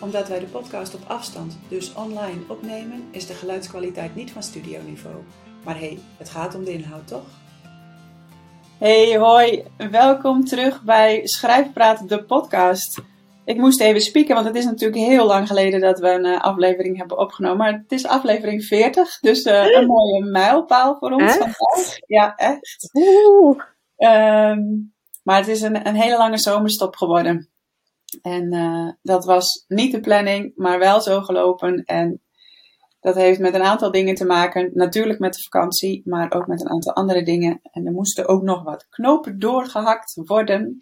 Omdat wij de podcast op afstand, dus online, opnemen, is de geluidskwaliteit niet van studioniveau. Maar hé, hey, het gaat om de inhoud, toch? Hey, hoi. Welkom terug bij Schrijfpraat, de podcast. Ik moest even spieken, want het is natuurlijk heel lang geleden dat we een uh, aflevering hebben opgenomen. Maar het is aflevering 40, dus uh, een mooie mijlpaal voor ons Echt? vandaag. Ja, echt. Oeh. Um, maar het is een, een hele lange zomerstop geworden. En uh, dat was niet de planning, maar wel zo gelopen. En dat heeft met een aantal dingen te maken. Natuurlijk met de vakantie, maar ook met een aantal andere dingen. En er moesten ook nog wat knopen doorgehakt worden.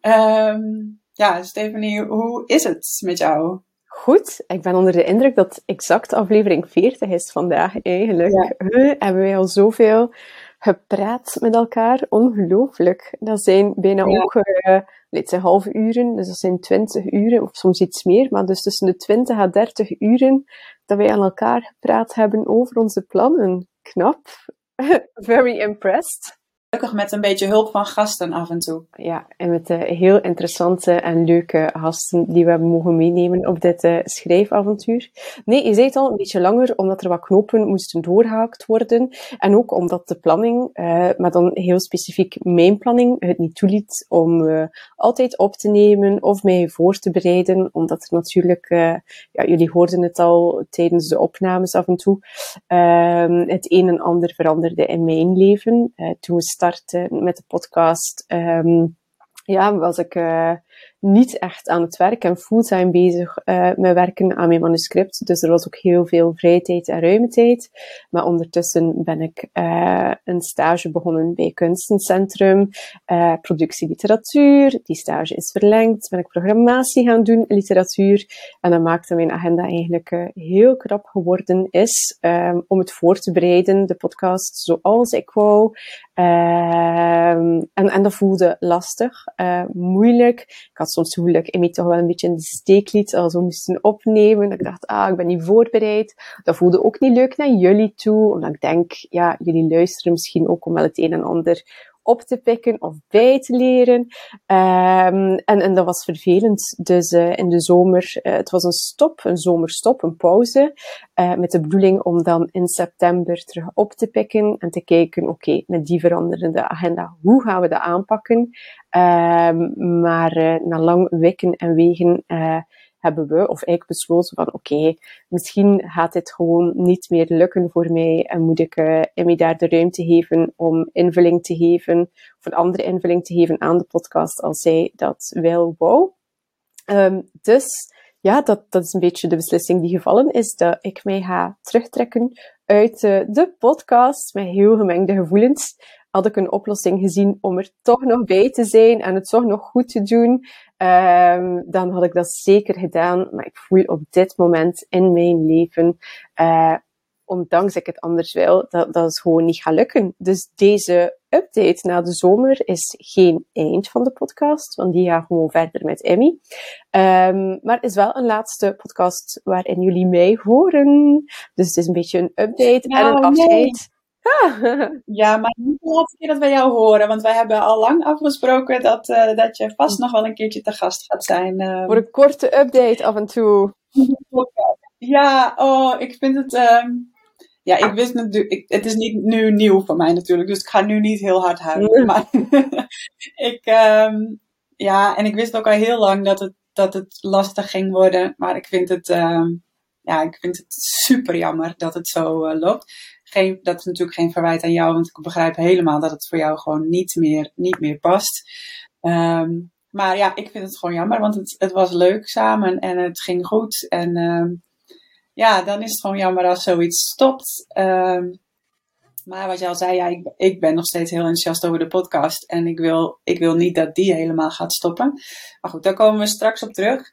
Um, ja, Stephanie, hoe is het met jou? Goed, ik ben onder de indruk dat exact aflevering 40 is vandaag eigenlijk. Ja. We hebben wij al zoveel gepraat met elkaar. Ongelooflijk. Dat zijn bijna ja. ook, uh, dit zijn halve uren, dus dat zijn 20 uren, of soms iets meer, maar dus tussen de 20 à 30 uren dat wij aan elkaar gepraat hebben over onze plannen. Knap. Very impressed. Gelukkig met een beetje hulp van gasten af en toe. Ja, en met heel interessante en leuke gasten die we hebben mogen meenemen op dit uh, schrijfavontuur. Nee, je zei het al, een beetje langer, omdat er wat knopen moesten doorgehaakt worden. En ook omdat de planning, uh, maar dan heel specifiek mijn planning, het niet toeliet om altijd op te nemen of mij voor te bereiden. Omdat natuurlijk, ja, jullie hoorden het al tijdens de opnames af en toe, ehm, het een en ander veranderde in mijn leven. toen we met de podcast, um, ja, was ik uh, niet echt aan het werk en fulltime bezig uh, met werken aan mijn manuscript. Dus er was ook heel veel vrije tijd en ruime tijd. Maar ondertussen ben ik uh, een stage begonnen bij Kunstencentrum, productie literatuur. Die stage is verlengd. Ben ik programmatie gaan doen, literatuur. En dat maakte mijn agenda eigenlijk heel krap geworden is um, om het voor te bereiden, de podcast zoals ik wou. Um, en, en dat voelde lastig, moeilijk. Ik had soms het gevoel dat ik Emmy toch wel een beetje in de steek liet moesten opnemen. Dat ik dacht, ah, ik ben niet voorbereid. Dat voelde ook niet leuk naar jullie toe, omdat ik denk, ja, jullie luisteren misschien ook om wel het een en ander op te pikken of bij te leren. Um, en, en dat was vervelend. Dus uh, in de zomer, uh, het was een stop, een zomerstop, een pauze, uh, met de bedoeling om dan in september terug op te pikken en te kijken, oké, met die veranderende agenda, hoe gaan we dat aanpakken? Um, maar na lang wikken en wegen hebben we, of eigenlijk besloten van oké, misschien gaat dit gewoon niet meer lukken voor mij en moet ik uh, Emmy daar de ruimte geven om invulling te geven, of een andere invulling te geven aan de podcast als zij dat wel wou. Um, dus ja, dat, dat is een beetje de beslissing die gevallen is, dat ik mij ga terugtrekken uit uh, de podcast met heel gemengde gevoelens. Had ik een oplossing gezien om er toch nog bij te zijn en het toch nog goed te doen, um, dan had ik dat zeker gedaan. Maar ik voel op dit moment in mijn leven, uh, ondanks ik het anders wil, dat, dat het gewoon niet gaat lukken. Dus deze update na de zomer is geen eind van de podcast, want die gaat gewoon verder met Emmy. Um, maar is wel een laatste podcast waarin jullie mij horen. Dus het is een beetje een update nou, en een afscheid. Nee. ja, maar niet de laatste keer dat wij jou horen, want wij hebben al lang afgesproken dat, uh, dat je vast nog wel een keertje te gast gaat zijn. Uh... Voor een korte update af en toe. Ja, oh, ik vind het. Uh, ja, ik wist natuurlijk. Het is niet nu nieuw voor mij natuurlijk, dus ik ga nu niet heel hard huilen. Mm. Maar ik. Um, ja, en ik wist ook al heel lang dat het, dat het lastig ging worden, maar ik vind het. ja, ik vind het super jammer dat het zo uh, loopt geen, dat is natuurlijk geen verwijt aan jou, want ik begrijp helemaal dat het voor jou gewoon niet meer, niet meer past. Um, maar ja, ik vind het gewoon jammer, want het, het was leuk samen en het ging goed. En um, ja, dan is het gewoon jammer als zoiets stopt. Um, maar wat je al zei, ja, ik, ik ben nog steeds heel enthousiast over de podcast. En ik wil, ik wil niet dat die helemaal gaat stoppen. Maar goed, daar komen we straks op terug.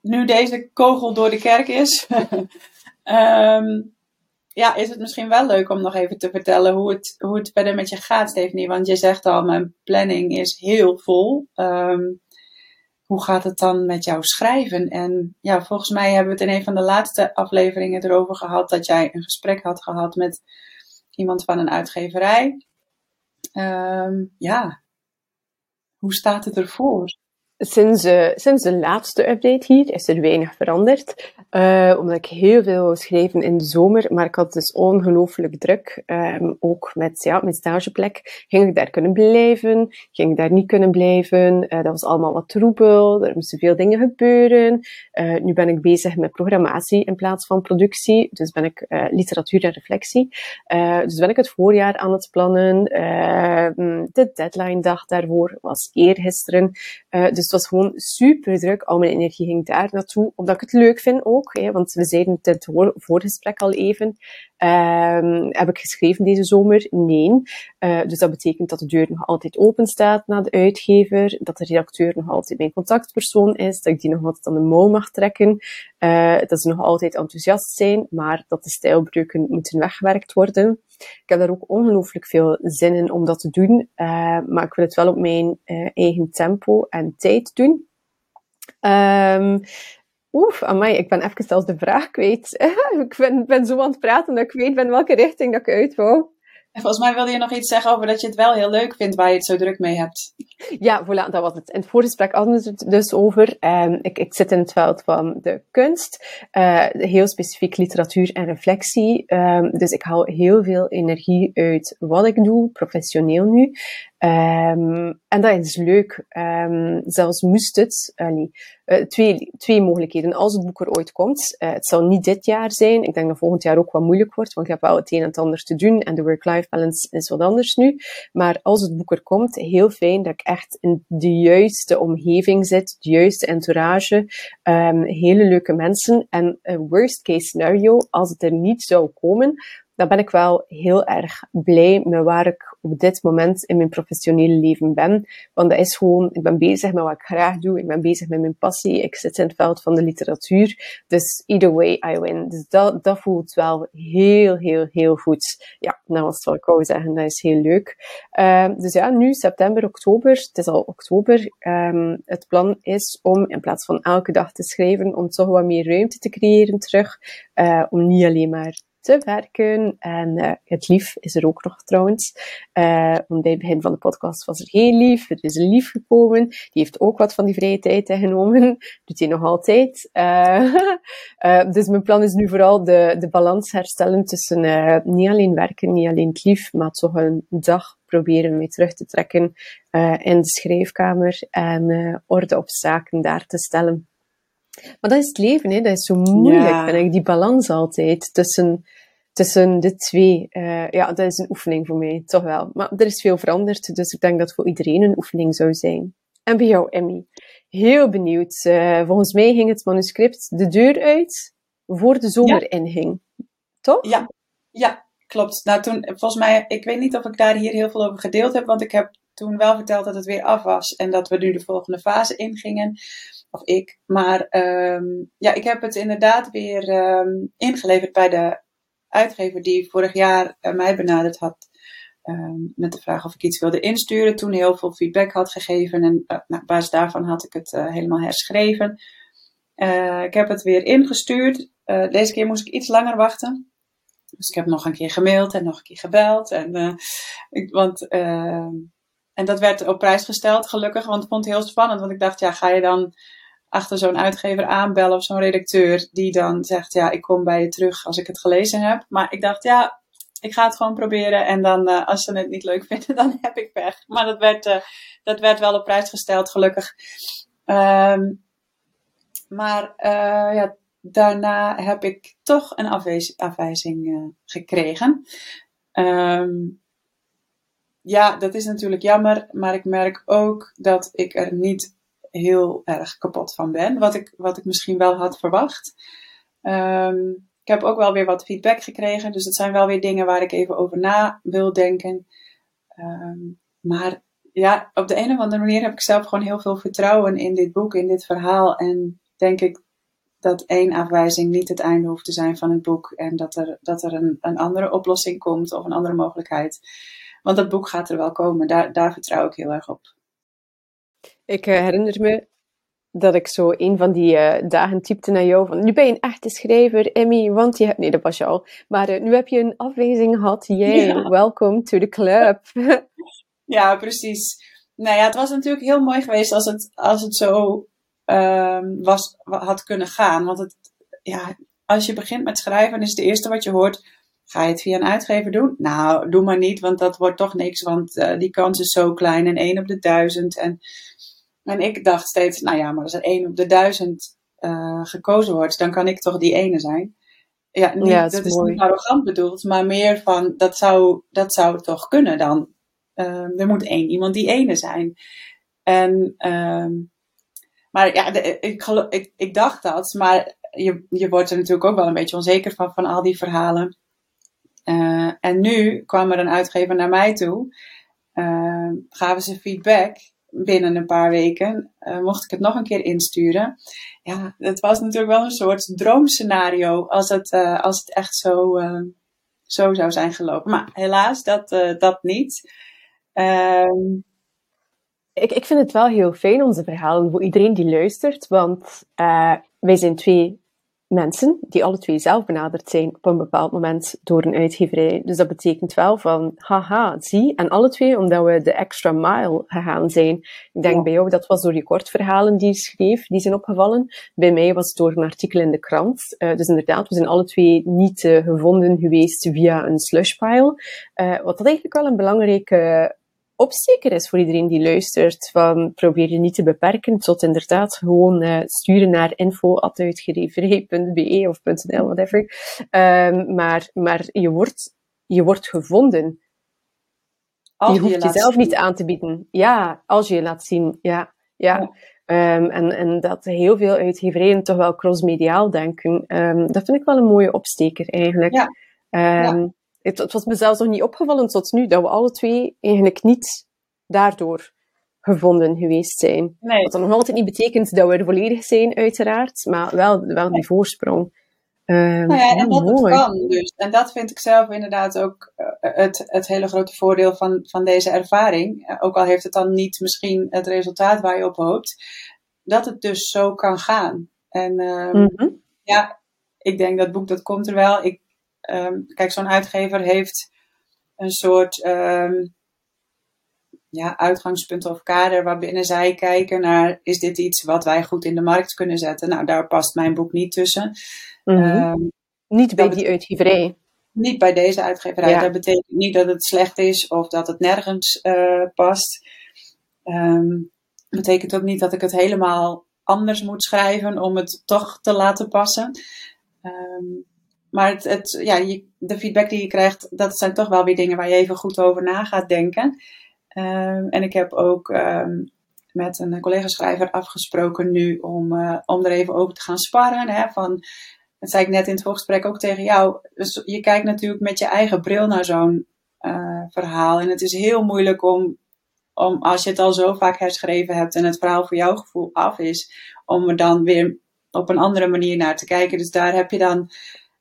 Nu deze kogel door de kerk is. ja, is het misschien wel leuk om nog even te vertellen hoe het, hoe het verder met je gaat, Stephanie. Want je zegt al, mijn planning is heel vol. Ehm, hoe gaat het dan met jouw schrijven? En ja, volgens mij hebben we het in een van de laatste afleveringen erover gehad dat jij een gesprek had gehad met iemand van een uitgeverij. Ehm, ja, hoe staat het ervoor? Sinds, sinds de laatste update hier is er weinig veranderd. Uh, omdat ik heel veel geschreven in de zomer, maar ik had dus ongelooflijk druk. Um, ook met ja, mijn stageplek. Ging ik daar kunnen blijven? Ging ik daar niet kunnen blijven? Uh, dat was allemaal wat troebel. Er moesten veel dingen gebeuren. nu ben ik bezig met programmatie in plaats van productie. Dus ben ik literatuur en reflectie. dus ben ik het voorjaar aan het plannen. Ehm, de deadline dag daarvoor was eergisteren. Dus het was gewoon super druk. Al mijn energie ging daar naartoe, omdat ik het leuk vind ook. Hè, want we zeiden het het voorgesprek al even. Um, heb ik geschreven deze zomer? Nee. Uh, dus dat betekent dat de deur nog altijd open staat naar de uitgever, dat de redacteur nog altijd mijn contactpersoon is, dat ik die nog altijd aan de mouw mag trekken, uh, dat ze nog altijd enthousiast zijn, maar dat de stijlbreuken moeten weggewerkt worden. Ik heb daar ook ongelooflijk veel zin in om dat te doen, uh, maar ik wil het wel op mijn eigen tempo en tijd doen. Um, Oef, amai, ik ben even zelfs de vraag kwijt. ik ben, ben zo aan het praten dat ik weet ben welke richting dat ik uit wou. En volgens mij wilde je nog iets zeggen over dat je het wel heel leuk vindt waar je het zo druk mee hebt. Ja, voilà, dat was het. In het voorgesprek hadden we het dus over. Um, ik, ik zit in het veld van de kunst, uh, heel specifiek literatuur en reflectie. Um, dus ik haal heel veel energie uit wat ik doe, professioneel nu. Um, en dat is leuk. Um, zelfs moest het, uh, uh, twee, twee mogelijkheden. Als het boek er ooit komt, uh, het zal niet dit jaar zijn. Ik denk dat volgend jaar ook wat moeilijk wordt, want ik heb wel het een en het ander te doen. En de work-life balance is wat anders nu. Maar als het boek er komt, heel fijn dat ik echt in de juiste omgeving zit, de juiste entourage, um, hele leuke mensen. En worst case scenario, als het er niet zou komen, dan ben ik wel heel erg blij met waar ik op dit moment in mijn professionele leven ben. Want dat is gewoon, ik ben bezig met wat ik graag doe, ik ben bezig met mijn passie, ik zit in het veld van de literatuur. Dus either way, I win. Dus dat, dat voelt wel heel, heel, heel goed. Ja, dat was wat ik wou zeggen, dat is heel leuk. Uh, dus ja, nu september, oktober, het is al oktober. Um, het plan is om in plaats van elke dag te schrijven, om toch wat meer ruimte te creëren terug. Uh, om niet alleen maar te werken. En uh, het lief is er ook nog trouwens. Uh, want bij het begin van de podcast was er geen lief. Er is lief gekomen. Die heeft ook wat van die vrije tijd genomen. Doet hij nog altijd. Uh, dus mijn plan is nu vooral de, de balans herstellen tussen niet alleen werken, niet alleen het lief, maar toch een dag proberen mee terug te trekken in de schrijfkamer en orde op zaken daar te stellen. Maar dat is het leven, hè. dat is zo moeilijk, ja. vind ik, die balans altijd tussen, tussen de twee. Uh, ja, dat is een oefening voor mij, toch wel. Maar er is veel veranderd, dus ik denk dat voor iedereen een oefening zou zijn. En bij jou, Emmy. Heel benieuwd. Uh, volgens mij ging het manuscript de deur uit voor de zomer ja. inging. Toch? Ja, ja, klopt. Nou, toen, volgens mij, ik weet niet of ik daar hier heel veel over gedeeld heb, want ik heb toen wel verteld dat het weer af was en dat we nu de volgende fase ingingen. Of ik. Maar um, ja, ik heb het inderdaad weer um, ingeleverd bij de uitgever die vorig jaar uh, mij benaderd had. Um, met de vraag of ik iets wilde insturen. Toen heel veel feedback had gegeven. En uh, nou, op basis daarvan had ik het uh, helemaal herschreven. ik heb het weer ingestuurd. deze keer moest ik iets langer wachten. Dus ik heb nog een keer gemaild en nog een keer gebeld. En, ik, want, en dat werd op prijs gesteld, gelukkig. Want ik vond het heel spannend. Want ik dacht, ja, ga je dan achter zo'n uitgever aanbellen of zo'n redacteur die dan zegt, ja, ik kom bij je terug als ik het gelezen heb. Maar ik dacht, ja, ik ga het gewoon proberen en dan uh, als ze het niet leuk vinden, dan heb ik pech. Maar dat werd, uh, dat werd wel op prijs gesteld, gelukkig. Um, maar uh, ja, daarna heb ik toch een afwijzing, afwijzing gekregen. Um, ja, dat is natuurlijk jammer, maar ik merk ook dat ik er niet heel erg kapot van ben. Wat ik, wat ik misschien wel had verwacht. Um, ik heb ook wel weer wat feedback gekregen. Dus het zijn wel weer dingen waar ik even over na wil denken. Um, maar ja, op de een of andere manier heb ik zelf gewoon heel veel vertrouwen in dit boek, in dit verhaal. En denk ik dat één afwijzing niet het einde hoeft te zijn van het boek. En dat er, dat er een, een andere oplossing komt of een andere mogelijkheid. Want dat boek gaat er wel komen. Daar, daar vertrouw ik heel erg op. Ik eh, herinner me dat ik zo een van die uh, dagen typte naar jou van nu ben je een echte schrijver, Emmy, want je hebt... Nee, dat was je al. Maar uh, nu heb je een afwijzing gehad. Yay, ja. welcome to the club. ja, precies. Nou ja, het was natuurlijk heel mooi geweest als het, als het zo uh, was, had kunnen gaan. Want het, ja, als je begint met schrijven, is het eerste wat je hoort... Ga je het via een uitgever doen? Nou, doe maar niet, want dat wordt toch niks. Want uh, die kans is zo klein en één op de duizend. En en ik dacht steeds, nou ja, maar als er één op de duizend uh, gekozen wordt, dan kan ik toch die ene zijn. Ja, niet, ja, dat, is, niet arrogant bedoeld, maar meer van, dat zou, dat zou toch kunnen dan. Uh, er moet één iemand die ene zijn. En, uh, maar ja, de, ik, ik, ik dacht dat, maar je, je wordt er natuurlijk ook wel een beetje onzeker van, van al die verhalen. Uh, en nu kwam er een uitgever naar mij toe, gaven ze feedback binnen een paar weken uh, mocht ik het nog een keer insturen. Ja, het was natuurlijk wel een soort droomscenario als het, uh, als het echt zo, uh, zo zou zijn gelopen. Maar helaas, dat, dat niet. Ehm, ik, ik vind het wel heel fijn, onze verhalen, voor iedereen die luistert. Want wij zijn twee mensen die alle twee zelf benaderd zijn op een bepaald moment door een uitgeverij. Dus dat betekent wel van, haha, zie, en alle twee omdat we de extra mile gegaan zijn. Ik denk bij jou, dat was door je kortverhalen die je schreef, die zijn opgevallen. Bij mij was het door een artikel in de krant. Uh, dus inderdaad, we zijn alle twee niet uh, gevonden geweest via een slushpile. Uh, wat dat eigenlijk wel een belangrijke opsteker is voor iedereen die luistert. Van probeer je niet te beperken tot inderdaad gewoon uh, sturen naar info.uitgeverij.be of .nl, whatever. Um, maar, maar je wordt, je wordt gevonden. Als je hoeft je jezelf zien. niet aan te bieden. Ja, als je je laat zien. Ja, ja. ja. Um, en, en dat heel veel uitgeverijen toch wel crossmediaal denken. Um, dat vind ik wel een mooie opsteker eigenlijk. Ja. ja. Het, het was me zelfs nog niet opgevallen tot nu dat we alle twee eigenlijk niet daardoor gevonden geweest zijn. Nee. Wat dan nog altijd niet betekent dat we er volledig zijn, uiteraard, maar wel, wel die voorsprong. Nou ja, en dat mooi. het kan dus. En dat vind ik zelf inderdaad ook uh, het, het hele grote voordeel van, van deze ervaring. Uh, ook al heeft het dan niet misschien het resultaat waar je op hoopt. Dat het dus zo kan gaan. En mm -hmm. ja, ik denk dat boek dat komt er wel. Ik Um, kijk, zo'n uitgever heeft een soort um, ja, uitgangspunt of kader waarbinnen zij kijken naar: is dit iets wat wij goed in de markt kunnen zetten? Nou, daar past mijn boek niet tussen. Mm -hmm. um, niet bij die uitgeverij. Niet bij deze uitgeverij. Ja. Dat betekent niet dat het slecht is of dat het nergens uh, past. Um, betekent ook niet dat ik het helemaal anders moet schrijven om het toch te laten passen. Um, maar het, het, ja, de feedback die je krijgt, dat zijn toch wel weer dingen waar je even goed over na gaat denken. Um, en ik heb ook um, met een collega-schrijver afgesproken nu om, uh, om er even over te gaan sparren. Hè, van, dat zei ik net in het voorgesprek ook tegen jou. Dus je kijkt natuurlijk met je eigen bril naar zo'n uh, verhaal. En het is heel moeilijk om, om, als je het al zo vaak herschreven hebt en het verhaal voor jouw gevoel af is, om er dan weer op een andere manier naar te kijken. Dus daar heb je dan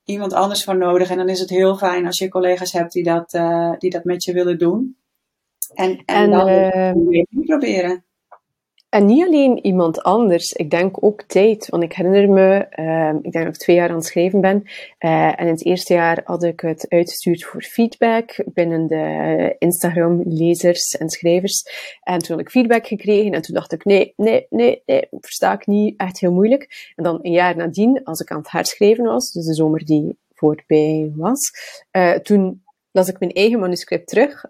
iemand anders voor nodig. En dan is het heel fijn als je collega's hebt die dat, uh, die dat met je willen doen. En, en, en dan uh, proberen. En niet alleen iemand anders, ik denk ook tijd. Want ik herinner me, uh, ik denk dat ik twee jaar aan het schrijven ben. Uh, en in het eerste jaar had ik het uitgestuurd voor feedback binnen de Instagram-lezers en schrijvers. En toen had ik feedback gekregen en toen dacht ik, nee, nee, nee, nee, versta ik niet, echt heel moeilijk. En dan een jaar nadien, als ik aan het herschrijven was, dus de zomer die voorbij was, uh, toen las ik mijn eigen manuscript terug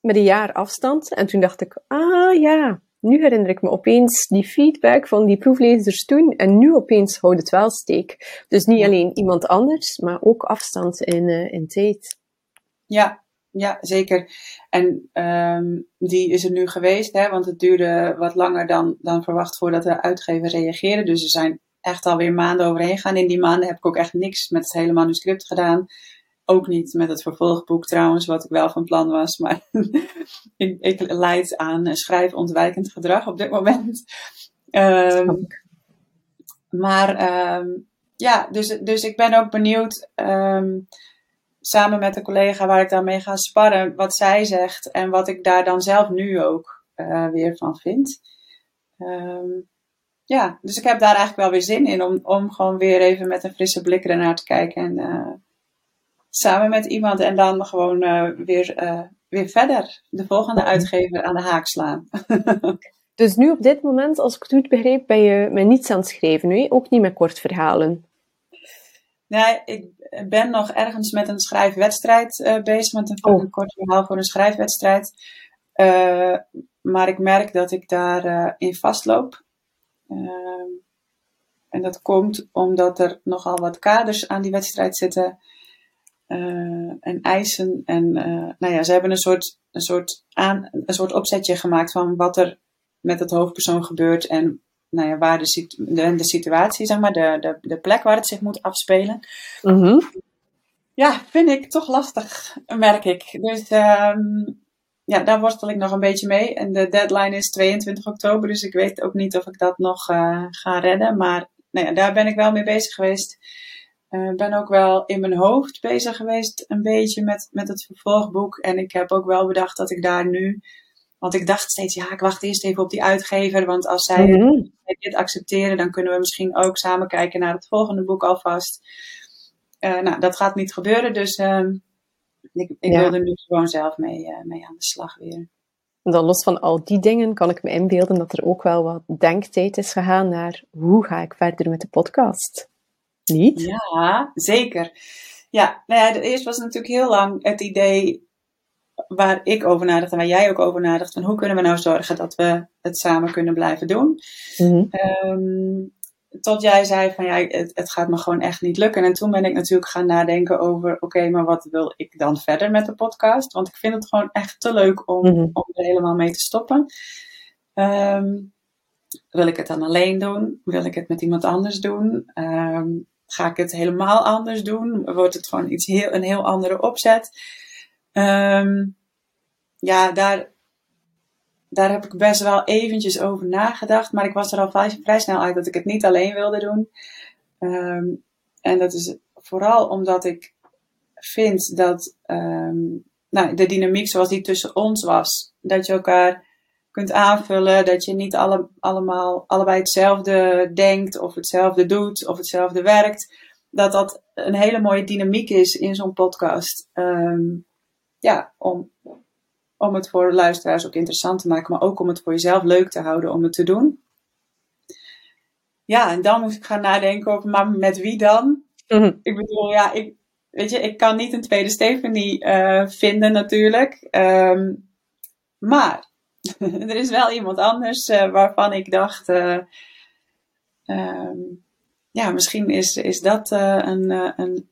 met een jaar afstand. En toen dacht ik, ah ja, nu herinner ik me opeens die feedback van die proeflezers toen en nu opeens houdt het wel steek. Dus niet alleen iemand anders, maar ook afstand in, uh, in tijd. Ja, ja, zeker. En um, die is er nu geweest, hè, want het duurde wat langer dan, dan verwacht voordat de uitgever reageerde. Dus er zijn echt alweer maanden overheen gegaan. In die maanden heb ik ook echt niks met het hele manuscript gedaan. Ook niet met het vervolgboek trouwens, wat ik wel van plan was. Maar ik, ik leid aan schrijfontwijkend gedrag op dit moment. Um, maar ehm, ja, dus, dus ik ben ook benieuwd, ehm, samen met een collega waar ik dan mee ga sparren, wat zij zegt en wat ik daar dan zelf nu ook uh, weer van vind. Ja, dus ik heb daar eigenlijk wel weer zin in om, om gewoon weer even met een frisse blik ernaar te kijken. En uh, samen met iemand en dan gewoon uh, weer, uh, weer verder de volgende uitgever aan de haak slaan. dus nu op dit moment, als ik het goed begreep, ben je met niets aan het schrijven, nu? ook niet met kort verhalen? Nee, ik ben nog ergens met een schrijfwedstrijd bezig, met een, oh. een kort verhaal voor een schrijfwedstrijd. maar ik merk dat ik daarin in vastloop. Ehm, en dat komt omdat er nogal wat kaders aan die wedstrijd zitten uh, en eisen. En uh, nou ja, ze hebben een soort, een, soort aan, een soort opzetje gemaakt van wat er met het hoofdpersoon gebeurt en nou ja, waar de, de, de situatie, zeg maar, de, de, de plek waar het zich moet afspelen. Mm -hmm. Ja, vind ik toch lastig, merk ik. Dus um, ja, daar worstel ik nog een beetje mee. En de deadline is 22 oktober, dus ik weet ook niet of ik dat nog uh, ga redden. Maar nou ja, daar ben ik wel mee bezig geweest. Ik uh, ben ook wel in mijn hoofd bezig geweest, een beetje met, met het vervolgboek. En ik heb ook wel bedacht dat ik daar nu. Want ik dacht steeds, ja, ik wacht eerst even op die uitgever. Want als zij mm -hmm. dit accepteren, dan kunnen we misschien ook samen kijken naar het volgende boek alvast. Uh, nou, dat gaat niet gebeuren. Dus ik, ik ja. wil er nu gewoon zelf mee, uh, mee aan de slag weer. Dan los van al die dingen kan ik me inbeelden dat er ook wel wat denktijd is gegaan naar hoe ga ik verder met de podcast? Niet? Ja, zeker. Ja, nou ja, eerst was natuurlijk heel lang het idee waar ik over nadacht en waar jij ook over nadacht, van hoe kunnen we nou zorgen dat we het samen kunnen blijven doen. Mm -hmm. um, tot jij zei van ja, het, het, gaat me gewoon echt niet lukken. En toen ben ik natuurlijk gaan nadenken over, oké, maar wat wil ik dan verder met de podcast? Want ik vind het gewoon echt te leuk om, mm -hmm. om er helemaal mee te stoppen. Um, wil ik het dan alleen doen? Wil ik het met iemand anders doen? Um, ga ik het helemaal anders doen? Wordt het gewoon iets heel, een heel andere opzet? Um, ja, daar, daar heb ik best wel eventjes over nagedacht. Maar ik was er al vrij, vrij snel uit dat ik het niet alleen wilde doen. Um, en dat is vooral omdat ik vind dat um, nou, de dynamiek zoals die tussen ons was, dat je elkaar kunt aanvullen, dat je niet alle, allemaal allebei hetzelfde denkt of hetzelfde doet of hetzelfde werkt, dat dat een hele mooie dynamiek is in zo'n podcast. Um, ja, om, om het voor de luisteraars ook interessant te maken, maar ook om het voor jezelf leuk te houden om het te doen. Ja, en dan moest ik gaan nadenken over, maar met wie dan? Mm-hmm. Ik bedoel, ja, ik, weet je, ik kan niet een tweede Stephanie uh, vinden natuurlijk. Um, maar er is wel iemand anders uh, waarvan ik dacht, uh, um, ja, misschien is, is dat een, een,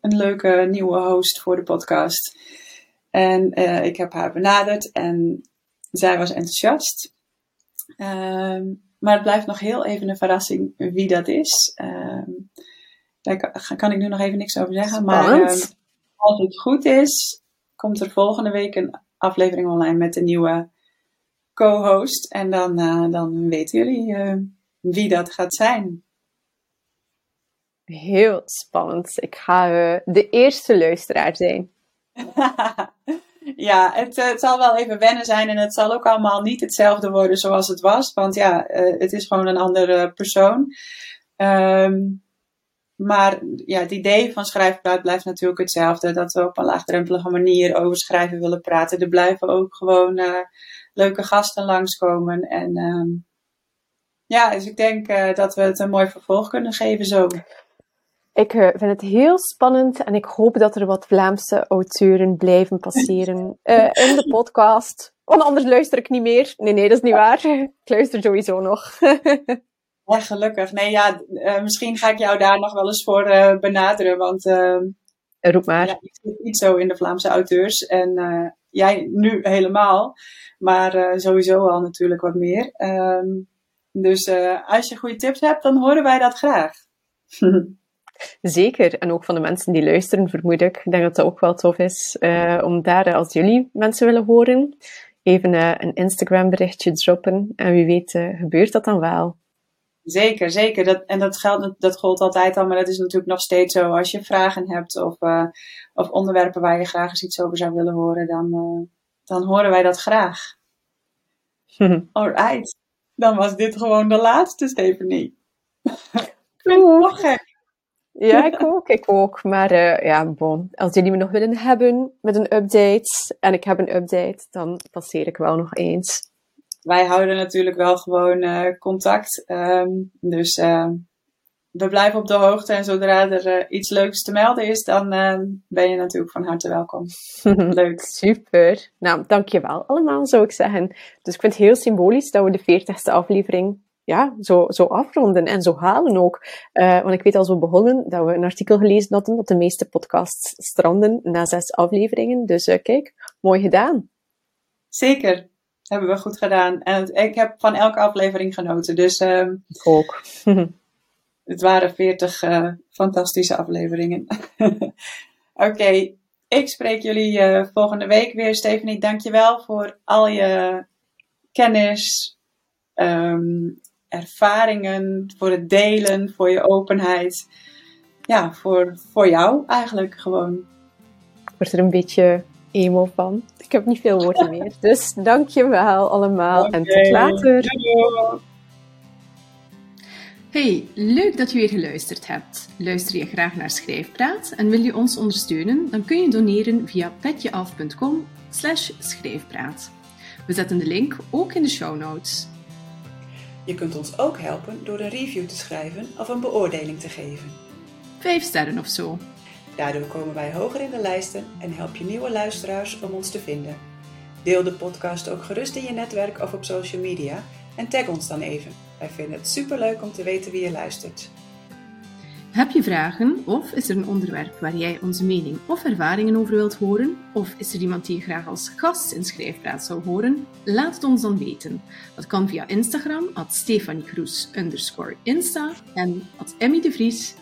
een leuke nieuwe host voor de podcast. En ik heb haar benaderd en zij was enthousiast. Um, maar het blijft nog heel even een verrassing wie dat is. Um, daar kan ik nu nog even niks over zeggen. Spannend. Maar um, als het goed is, komt er volgende week een aflevering online met de nieuwe co-host. En dan, uh, dan weten jullie uh, wie dat gaat zijn. Heel spannend. Ik ga de eerste luisteraar zijn. ja, het, het, zal wel even wennen zijn en het zal ook allemaal niet hetzelfde worden zoals het was. Want ja, het is gewoon een andere persoon. Um, maar ja, het idee van schrijfpraat blijft natuurlijk hetzelfde. Dat we op een laagdrempelige manier over schrijven willen praten. Er blijven ook gewoon uh, leuke gasten langskomen. En um, ja, dus ik denk uh, dat we het een mooi vervolg kunnen geven zo. Ik uh, vind het heel spannend en ik hoop dat er wat Vlaamse auteuren blijven passeren uh, in de podcast. Want anders luister ik niet meer. Nee, nee, dat is niet waar. Ik luister sowieso nog. ja, gelukkig. Nee, ja, misschien ga ik jou daar nog wel eens voor benaderen. Want Roep maar. Ja, ik zit niet zo in de Vlaamse auteurs. En jij nu helemaal. Maar sowieso al natuurlijk wat meer. Um, dus als je goede tips hebt, dan horen wij dat graag. Zeker. En ook van de mensen die luisteren, vermoed ik. Ik denk dat het ook wel tof is om daar, als jullie mensen willen horen, even een Instagram berichtje droppen. En wie weet gebeurt dat dan wel. Zeker, zeker. Dat, en dat, geldt, dat gold altijd al, maar dat is natuurlijk nog steeds zo. Als je vragen hebt of, uh, of onderwerpen waar je graag eens iets over zou willen horen, dan, uh, dan horen wij dat graag. Alright. Dan was dit gewoon de laatste, Stephanie. ik vind het nog gek. Ja, ik ook, ik ook. Maar uh, ja, bon. Als jullie me nog willen hebben met een update, en ik heb een update, dan passeer ik wel nog eens wij houden natuurlijk wel gewoon uh, contact. Um, dus uh, we blijven op de hoogte. En zodra er uh, iets leuks te melden is, dan ehm, ben je natuurlijk van harte welkom. Leuk. Super. Nou, dankjewel allemaal, zou ik zeggen. Dus ik vind het heel symbolisch dat we de 40ste aflevering ja, zo, zo afronden en zo halen ook. want ik weet al zo begonnen dat we een artikel gelezen hadden dat de meeste podcasts stranden na zes afleveringen. Dus kijk, mooi gedaan. Zeker hebben we goed gedaan. En ik heb van elke aflevering genoten. Dus um, ik ook. het waren veertig uh, fantastische afleveringen. Oké, okay. ik spreek jullie uh, volgende week weer. Stephanie, dankjewel voor al je kennis, um, ervaringen, voor het delen, voor je openheid. Ja, voor, voor jou eigenlijk gewoon. Ik word er een beetje emo van. Ik heb niet veel woorden meer. Dus dankjewel allemaal en tot later. Hey, leuk dat je weer geluisterd hebt. Luister je graag naar Schrijfpraat en wil je ons ondersteunen? Dan kun je doneren via petjeaf.com schrijfpraat. We zetten de link ook in de show notes. Je kunt ons ook helpen door een review te schrijven of een beoordeling te geven. Vijf sterren of zo. Daardoor komen wij hoger in de lijsten en help je nieuwe luisteraars om ons te vinden. Deel de podcast ook gerust in je netwerk of op social media en tag ons dan even. Wij vinden het superleuk om te weten wie je luistert. Heb je vragen of is er een onderwerp waar jij onze mening of ervaringen over wilt horen? Of is er iemand die je graag als gast in Schrijfpraat zou horen? Laat het ons dan weten. Dat kan via Instagram, at Stefanie Kroes, Insta en at Emmy de Vries,